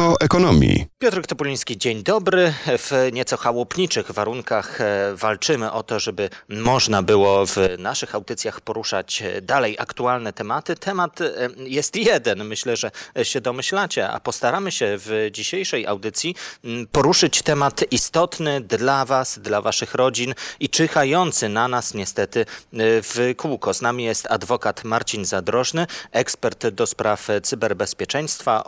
o ekonomii. Piotr Topuliński, dzień dobry. W nieco chałupniczych warunkach e, walczymy o to, żeby można było w naszych audycjach poruszać e, dalej aktualne tematy. Temat e, jest jeden, myślę, że się domyślacie, a postaramy się w dzisiejszej audycji poruszyć temat istotny dla Was, dla Waszych rodzin i czyhający na nas niestety w kółko. Z nami jest adwokat Marcin Zadrożny, ekspert do spraw cyberbezpieczeństwa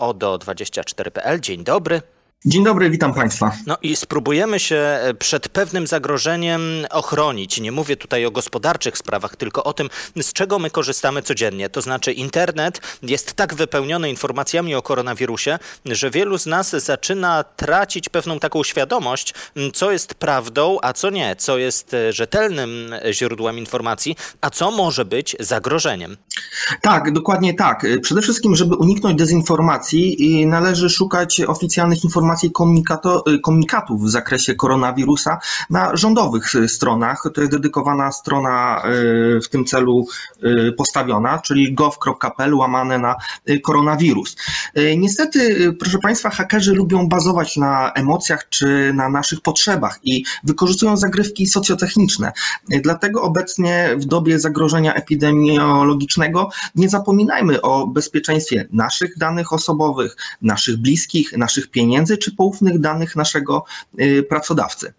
ODO24.pl. Dzień dobry. Dzień dobry, witam Państwa. No i spróbujemy się e, przed pewnym zagrożeniem ochronić. Nie mówię tutaj o gospodarczych sprawach, tylko o tym, z czego my korzystamy codziennie. To znaczy, internet jest tak wypełniony informacjami o koronawirusie, że wielu z nas zaczyna tracić pewną taką świadomość, co jest prawdą, a co nie, co jest e, rzetelnym źródłem informacji, a co może być zagrożeniem. Tak, dokładnie tak. Przede wszystkim, żeby uniknąć dezinformacji, należy szukać oficjalnych informacji y, komunikatów w zakresie koronawirusa na rządowych y, stronach. To jest dedykowana strona y, w tym celu postawiona, czyli gov.pl łamane na koronawirus. Niestety, proszę Państwa, hakerzy lubią bazować na emocjach czy na naszych potrzebach i wykorzystują zagrywki socjotechniczne. Dlatego obecnie w dobie zagrożenia epidemiologicznego nie zapominajmy o bezpieczeństwie naszych danych osobowych, naszych bliskich, naszych pieniędzy czy poufnych danych naszego y, pracodawcy.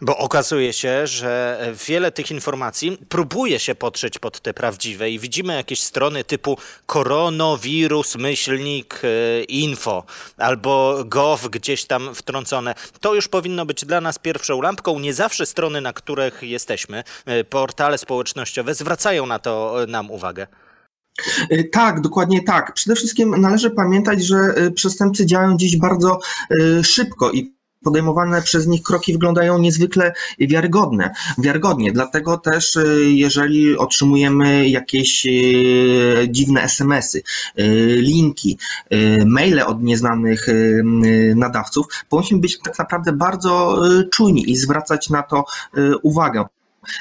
Bo okazuje się, że wiele tych informacji próbuje się potrzeć pod te prawdziwe i widzimy jakieś strony typu koronawirus, myślnik, y, info albo gov gdzieś tam wtrącone. To już powinno być dla nas pierwszą lampką. Nie zawsze strony, na których jesteśmy, y, portale społecznościowe zwracają na to nam uwagę. Tak, dokładnie tak. Przede wszystkim należy pamiętać, że przestępcy działają dziś bardzo szybko i podejmowane przez nich kroki wyglądają niezwykle wiarygodne, wiarygodnie. Dlatego też, jeżeli otrzymujemy jakieś dziwne SMS-y, linki, maile od nieznanych nadawców, powinniśmy być tak naprawdę bardzo czujni i zwracać na to uwagę.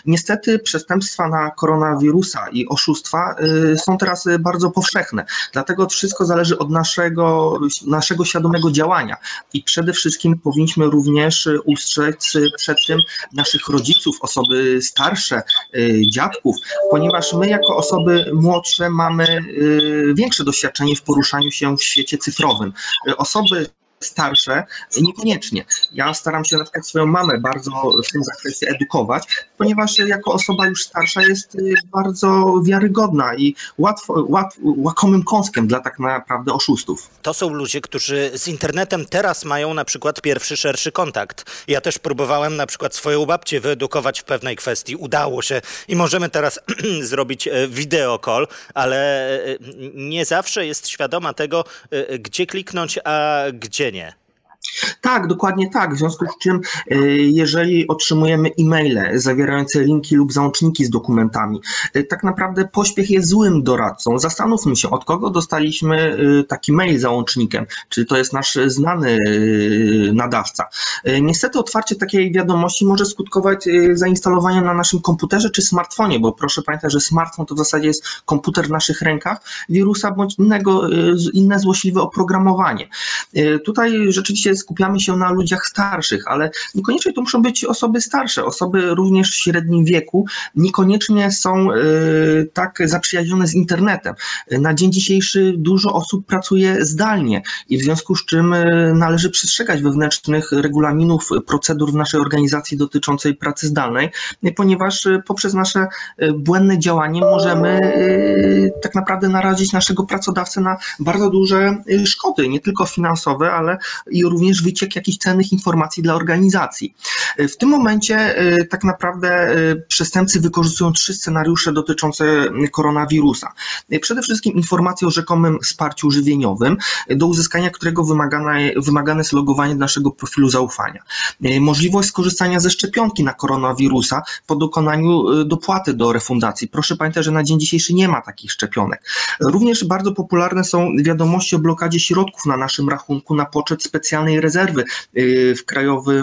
Niestety przestępstwa na koronawirusa i oszustwa y, są teraz bardzo powszechne. Dlatego wszystko zależy od naszego, naszego świadomego działania. I przede wszystkim powinniśmy również ustrzec przed tym naszych rodziców, osoby starsze, y, dziadków, ponieważ my jako osoby młodsze mamy y, większe doświadczenie w poruszaniu się w świecie cyfrowym. Osoby starsze, niekoniecznie. Ja staram się na przykład swoją mamę bardzo w tym zakresie edukować, ponieważ jako osoba już starsza jest y, bardzo wiarygodna i łatwo, łat, łakomym kąskiem dla tak naprawdę oszustów. To są ludzie, którzy z internetem teraz mają na przykład pierwszy, szerszy kontakt. Ja też próbowałem na przykład swoją babcię wyedukować w pewnej kwestii. Udało się i możemy teraz zrobić e, wideo call, ale e, nie zawsze jest świadoma tego, e, gdzie kliknąć, a gdzie nie. Tak, dokładnie tak. W związku z czym, e, jeżeli otrzymujemy e-maile zawierające linki lub załączniki z dokumentami, e, tak naprawdę pośpiech jest złym doradcą. Zastanówmy się, od kogo dostaliśmy e, taki mail załącznikiem. Czy to jest nasz znany nadawca? Niestety, otwarcie takiej wiadomości może skutkować zainstalowaniem na naszym komputerze czy smartfonie, bo proszę pamiętać, że smartfon to w zasadzie jest komputer w naszych rękach, wirusa bądź innego, inne złośliwe oprogramowanie. Tutaj rzeczywiście skupiamy się na ludziach starszych, ale niekoniecznie to muszą być osoby starsze, osoby również w średnim wieku, niekoniecznie są e, tak zaprzyjaźnione z internetem. Na dzień dzisiejszy dużo osób pracuje zdalnie i w związku z czym e, należy przestrzegać wewnętrznych regulaminów, procedur w naszej organizacji dotyczącej pracy zdalnej, ponieważ e, poprzez nasze błędne działanie możemy tak naprawdę narazić naszego pracodawcę na bardzo duże szkody, nie tylko finansowe, ale i również również wyciek jakichś cennych informacji dla organizacji. W tym momencie e, tak naprawdę e, przestępcy wykorzystują trzy scenariusze dotyczące koronawirusa. E, przede wszystkim informacje o rzekomym wsparciu żywieniowym, do uzyskania którego wymagane, wymagane jest logowanie naszego profilu zaufania. Możliwość skorzystania ze szczepionki na koronawirusa po dokonaniu dopłaty do refundacji. Proszę pamiętać, że na dzień dzisiejszy nie ma takich szczepionek. Również bardzo popularne są wiadomości o blokadzie środków na naszym rachunku na poczet specjalnej Rezerwy w Krajowy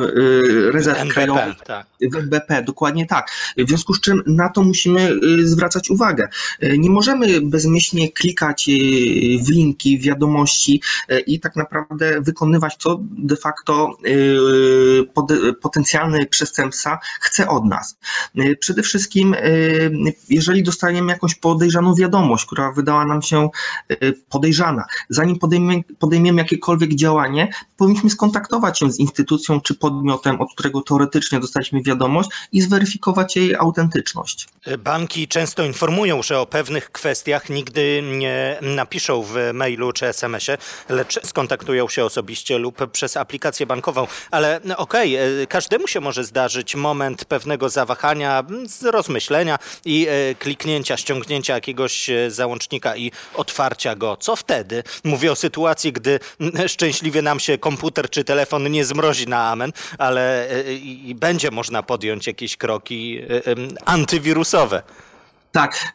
Rezerw NBP, Krajowy. Tak. W NBP, dokładnie tak. W związku z czym na to musimy zwracać uwagę. Nie możemy bezmyślnie klikać w linki, w wiadomości i tak naprawdę wykonywać to de facto potencjalny przestępca chce od nas. Przede wszystkim, jeżeli dostajemy jakąś podejrzaną wiadomość, która wydała nam się podejrzana, zanim podejmiemy, podejmiemy jakiekolwiek działanie, powinniśmy skontaktować się z instytucją czy podmiotem, od którego teoretycznie dostaliśmy wiadomość i zweryfikować jej autentyczność. Banki często informują, że o pewnych kwestiach nigdy nie napiszą w mailu czy SMS-ie, lecz skontaktują się osobiście lub przez aplikację bankową. Ale okej, okay, każdemu się może zdarzyć moment pewnego zawahania, rozmyślenia i e, kliknięcia, ściągnięcia jakiegoś e, załącznika i otwarcia go. Co wtedy? Mówię o sytuacji, gdy szczęśliwie nam się komputer czy telefon nie zmrozi na amen, ale e, będzie można podjąć jakieś kroki antywirusowe. Tak,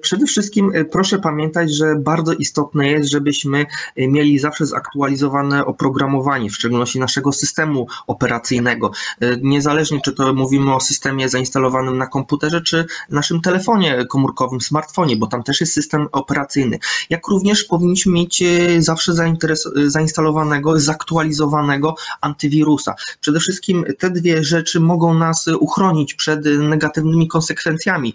przede wszystkim e, proszę pamiętać, że bardzo istotne jest, żebyśmy e, mieli zawsze zaktualizowane oprogramowanie, w szczególności naszego systemu operacyjnego. E, niezależnie czy to mówimy o systemie zainstalowanym na komputerze, czy naszym telefonie komórkowym, smartfonie, bo tam też jest system operacyjny. Jak również powinniśmy mieć zawsze zainstalowanego, zaktualizowanego antywirusa. Przede wszystkim te dwie rzeczy mogą nas uchronić przed negatywnymi konsekwencjami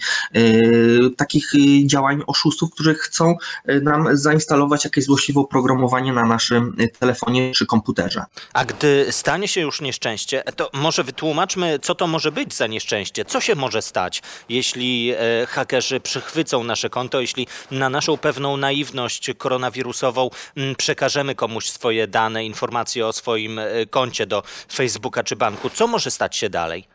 takich y, działań oszustów, którzy chcą y, nam zainstalować jakieś złośliwe oprogramowanie na naszym y, telefonie czy komputerze. A gdy stanie się już nieszczęście, to może wytłumaczmy, co to może być za nieszczęście? Co się może stać, jeśli e, hakerzy przychwycą nasze konto, jeśli na naszą pewną naiwność koronawirusową przekażemy komuś swoje dane, informacje o swoim e, koncie do Facebooka czy banku? Co może stać się dalej?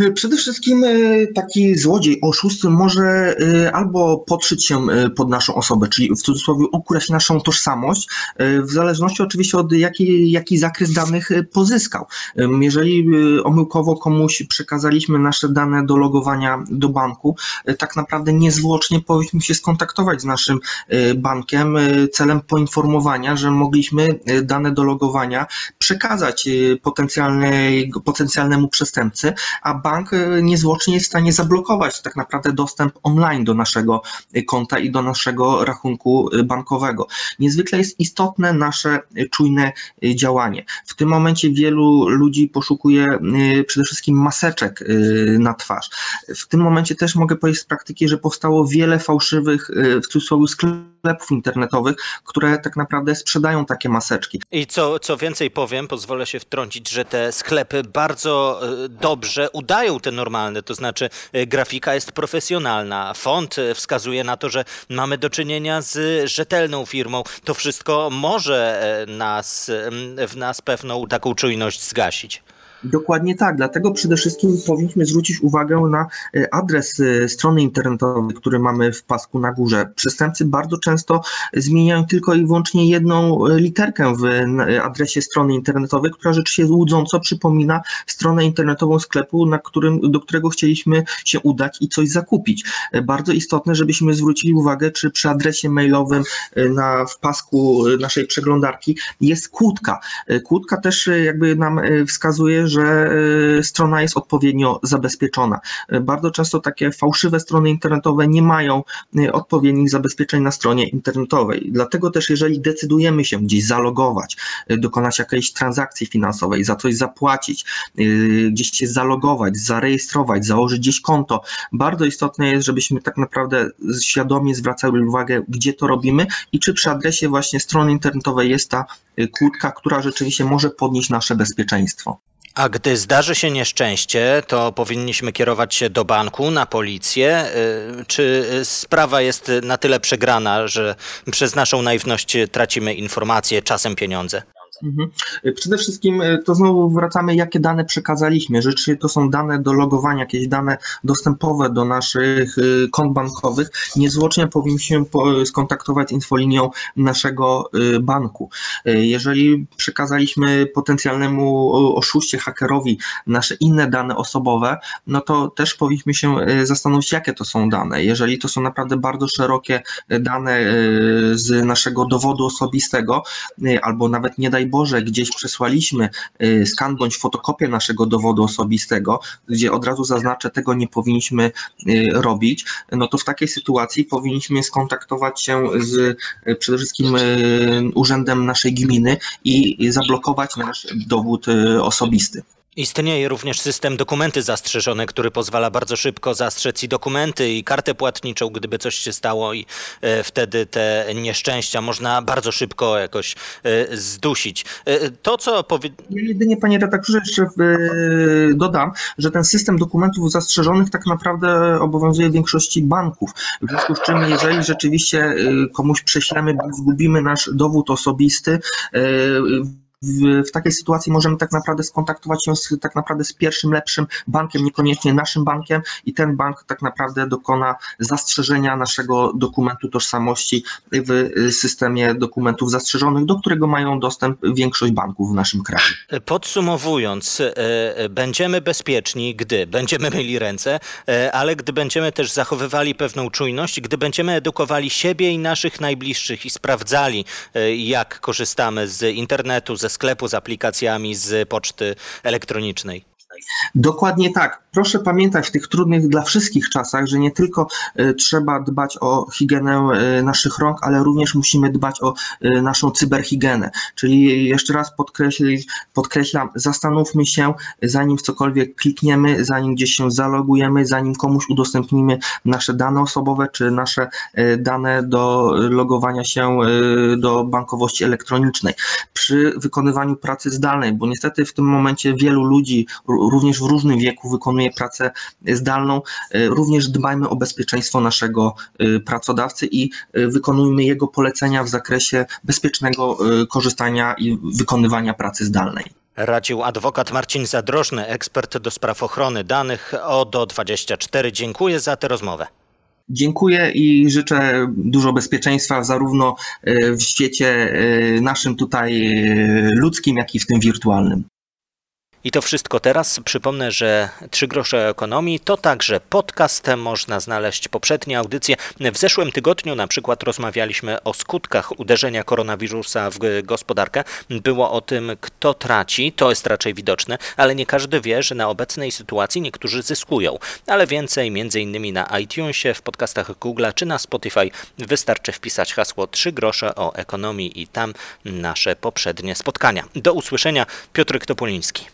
E, przede wszystkim e, taki złodziej, oszust może e, albo podszyć się pod naszą osobę, czyli w cudzysłowie ukraść naszą tożsamość, w zależności oczywiście od jaki, jaki zakres danych pozyskał. Jeżeli omyłkowo komuś przekazaliśmy nasze dane do logowania do banku, tak naprawdę niezwłocznie powinniśmy się skontaktować z naszym bankiem celem poinformowania, że mogliśmy dane do logowania przekazać potencjalnemu przestępcy, a bank e, niezwłocznie jest w stanie zablokować tak naprawdę dostęp online do naszego e, konta i do naszego rachunku e, bankowego. Niezwykle jest istotne nasze czujne działanie. W tym momencie wielu ludzi poszukuje przede wszystkim maseczek na twarz. W tym momencie też mogę powiedzieć z praktyki, że powstało wiele fałszywych w cudzysłowie sklepów sklepów internetowych, które tak naprawdę sprzedają takie maseczki. I co, co więcej powiem, pozwolę się wtrącić, że te sklepy bardzo dobrze udają te normalne, to znaczy e, grafika jest profesjonalna, font e, wskazuje na to, że mamy do czynienia z rzetelną firmą. To wszystko może nas, w nas pewną taką czujność zgasić. Dokładnie tak, dlatego przede wszystkim powinniśmy zwrócić uwagę na e, adres e, strony internetowej, który mamy w pasku na górze. Przestępcy bardzo często zmieniają tylko i wyłącznie jedną e, literkę w adresie strony internetowej, która rzeczywiście łudząco przypomina stronę internetową sklepu, na którym, do którego chcieliśmy się udać i coś zakupić. Bardzo istotne, żebyśmy zwrócili uwagę, czy przy adresie mailowym na, w pasku naszej przeglądarki jest kłódka. Kłódka też jakby nam wskazuje, że y, strona jest odpowiednio zabezpieczona. Y, bardzo często takie fałszywe strony internetowe nie mają y, odpowiednich zabezpieczeń na stronie internetowej. Dlatego też, jeżeli decydujemy się gdzieś zalogować, dokonać jakiejś transakcji finansowej, za coś zapłacić, gdzieś się zalogować, zarejestrować, założyć gdzieś konto, bardzo istotne jest, żebyśmy tak naprawdę świadomie zwracali uwagę, gdzie to robimy i czy przy adresie właśnie strony internetowej jest ta kłódka, która rzeczywiście może podnieść nasze bezpieczeństwo. A gdy zdarzy się nieszczęście, to powinniśmy kierować się do banku, na policję. Y, czy sprawa jest na tyle przegrana, że przez naszą naiwność tracimy informacje, czasem pieniądze? Mhm. Przede wszystkim e, to znowu wracamy, jakie dane przekazaliśmy. Czy to są dane do logowania, jakieś dane dostępowe do naszych e, kont bankowych, niezwłocznie powinniśmy skontaktować z infolinią naszego banku. Jeżeli przekazaliśmy potencjalnemu oszuście, hakerowi nasze inne dane osobowe, no to też powinniśmy się zastanowić, jakie to są dane. Jeżeli to są naprawdę bardzo szerokie dane z naszego dowodu osobistego, albo nawet nie daj daj Boże, gdzieś przesłaliśmy y, skan bądź fotokopię naszego dowodu osobistego, gdzie od razu zaznaczę, tego nie powinniśmy y, robić, no to w takiej sytuacji powinniśmy skontaktować się z przede wszystkim urzędem naszej gminy i zablokować nasz dowód osobisty. Istnieje również system dokumenty zastrzeżone, który pozwala bardzo szybko zastrzec i dokumenty, i kartę płatniczą, gdyby coś się stało, i e, wtedy te nieszczęścia można bardzo szybko jakoś e, zdusić. E, to, co powie... Ja jedynie, panie redaktorze, jeszcze dodam, że ten system dokumentów zastrzeżonych tak naprawdę obowiązuje w większości banków. W związku z czym, jeżeli rzeczywiście komuś prześlemy, zgubimy nasz dowód osobisty, w, w, takiej sytuacji możemy tak naprawdę skontaktować się z, tak naprawdę z pierwszym lepszym bankiem, niekoniecznie naszym bankiem i ten bank tak naprawdę dokona zastrzeżenia naszego dokumentu tożsamości w systemie dokumentów zastrzeżonych, do którego mają dostęp większość banków w naszym kraju. Podsumowując, e, e, będziemy bezpieczni, gdy będziemy myli ręce, e, ale gdy będziemy też zachowywali pewną czujność, gdy będziemy edukowali siebie i naszych najbliższych i sprawdzali, jak korzystamy z internetu, ze sklepu z aplikacjami z poczty elektronicznej. Dokładnie tak. Proszę pamiętać w tych trudnych dla wszystkich czasach, że nie tylko e, trzeba dbać o higienę e, naszych rąk, ale również musimy dbać o e, naszą cyberhigienę. Czyli jeszcze raz podkreślam, zastanówmy się, zanim w cokolwiek klikniemy, zanim gdzieś się zalogujemy, zanim komuś udostępnimy nasze dane osobowe czy nasze dane do logowania się do bankowości elektronicznej. Przy wykonywaniu pracy zdalnej, bo niestety w tym momencie wielu ludzi, również w różnym wieku wykonuje pracę zdalną. E, również dbajmy o bezpieczeństwo naszego e, pracodawcy i e, wykonujmy jego polecenia w zakresie bezpiecznego korzystania i wykonywania pracy zdalnej. Radził adwokat Marcin Zadrożny, ekspert do spraw ochrony danych ODO24. Dziękuję za tę rozmowę. Dziękuję i życzę dużo bezpieczeństwa zarówno w świecie naszym tutaj ludzkim, jak i w tym wirtualnym. I to wszystko teraz. Przypomnę, że Trzy grosze ekonomii to także podcast. Można znaleźć poprzednie audycje. W zeszłym tygodniu na przykład rozmawialiśmy o skutkach uderzenia koronawirusa w gospodarkę. Było o tym, kto traci. To jest raczej widoczne, ale nie każdy wie, że na obecnej sytuacji niektórzy zyskują. Ale więcej między innymi na iTunesie, w podcastach Google czy na Spotify wystarczy wpisać hasło Trzy grosze o ekonomii i tam nasze poprzednie spotkania. Do usłyszenia. Piotr Topoliński.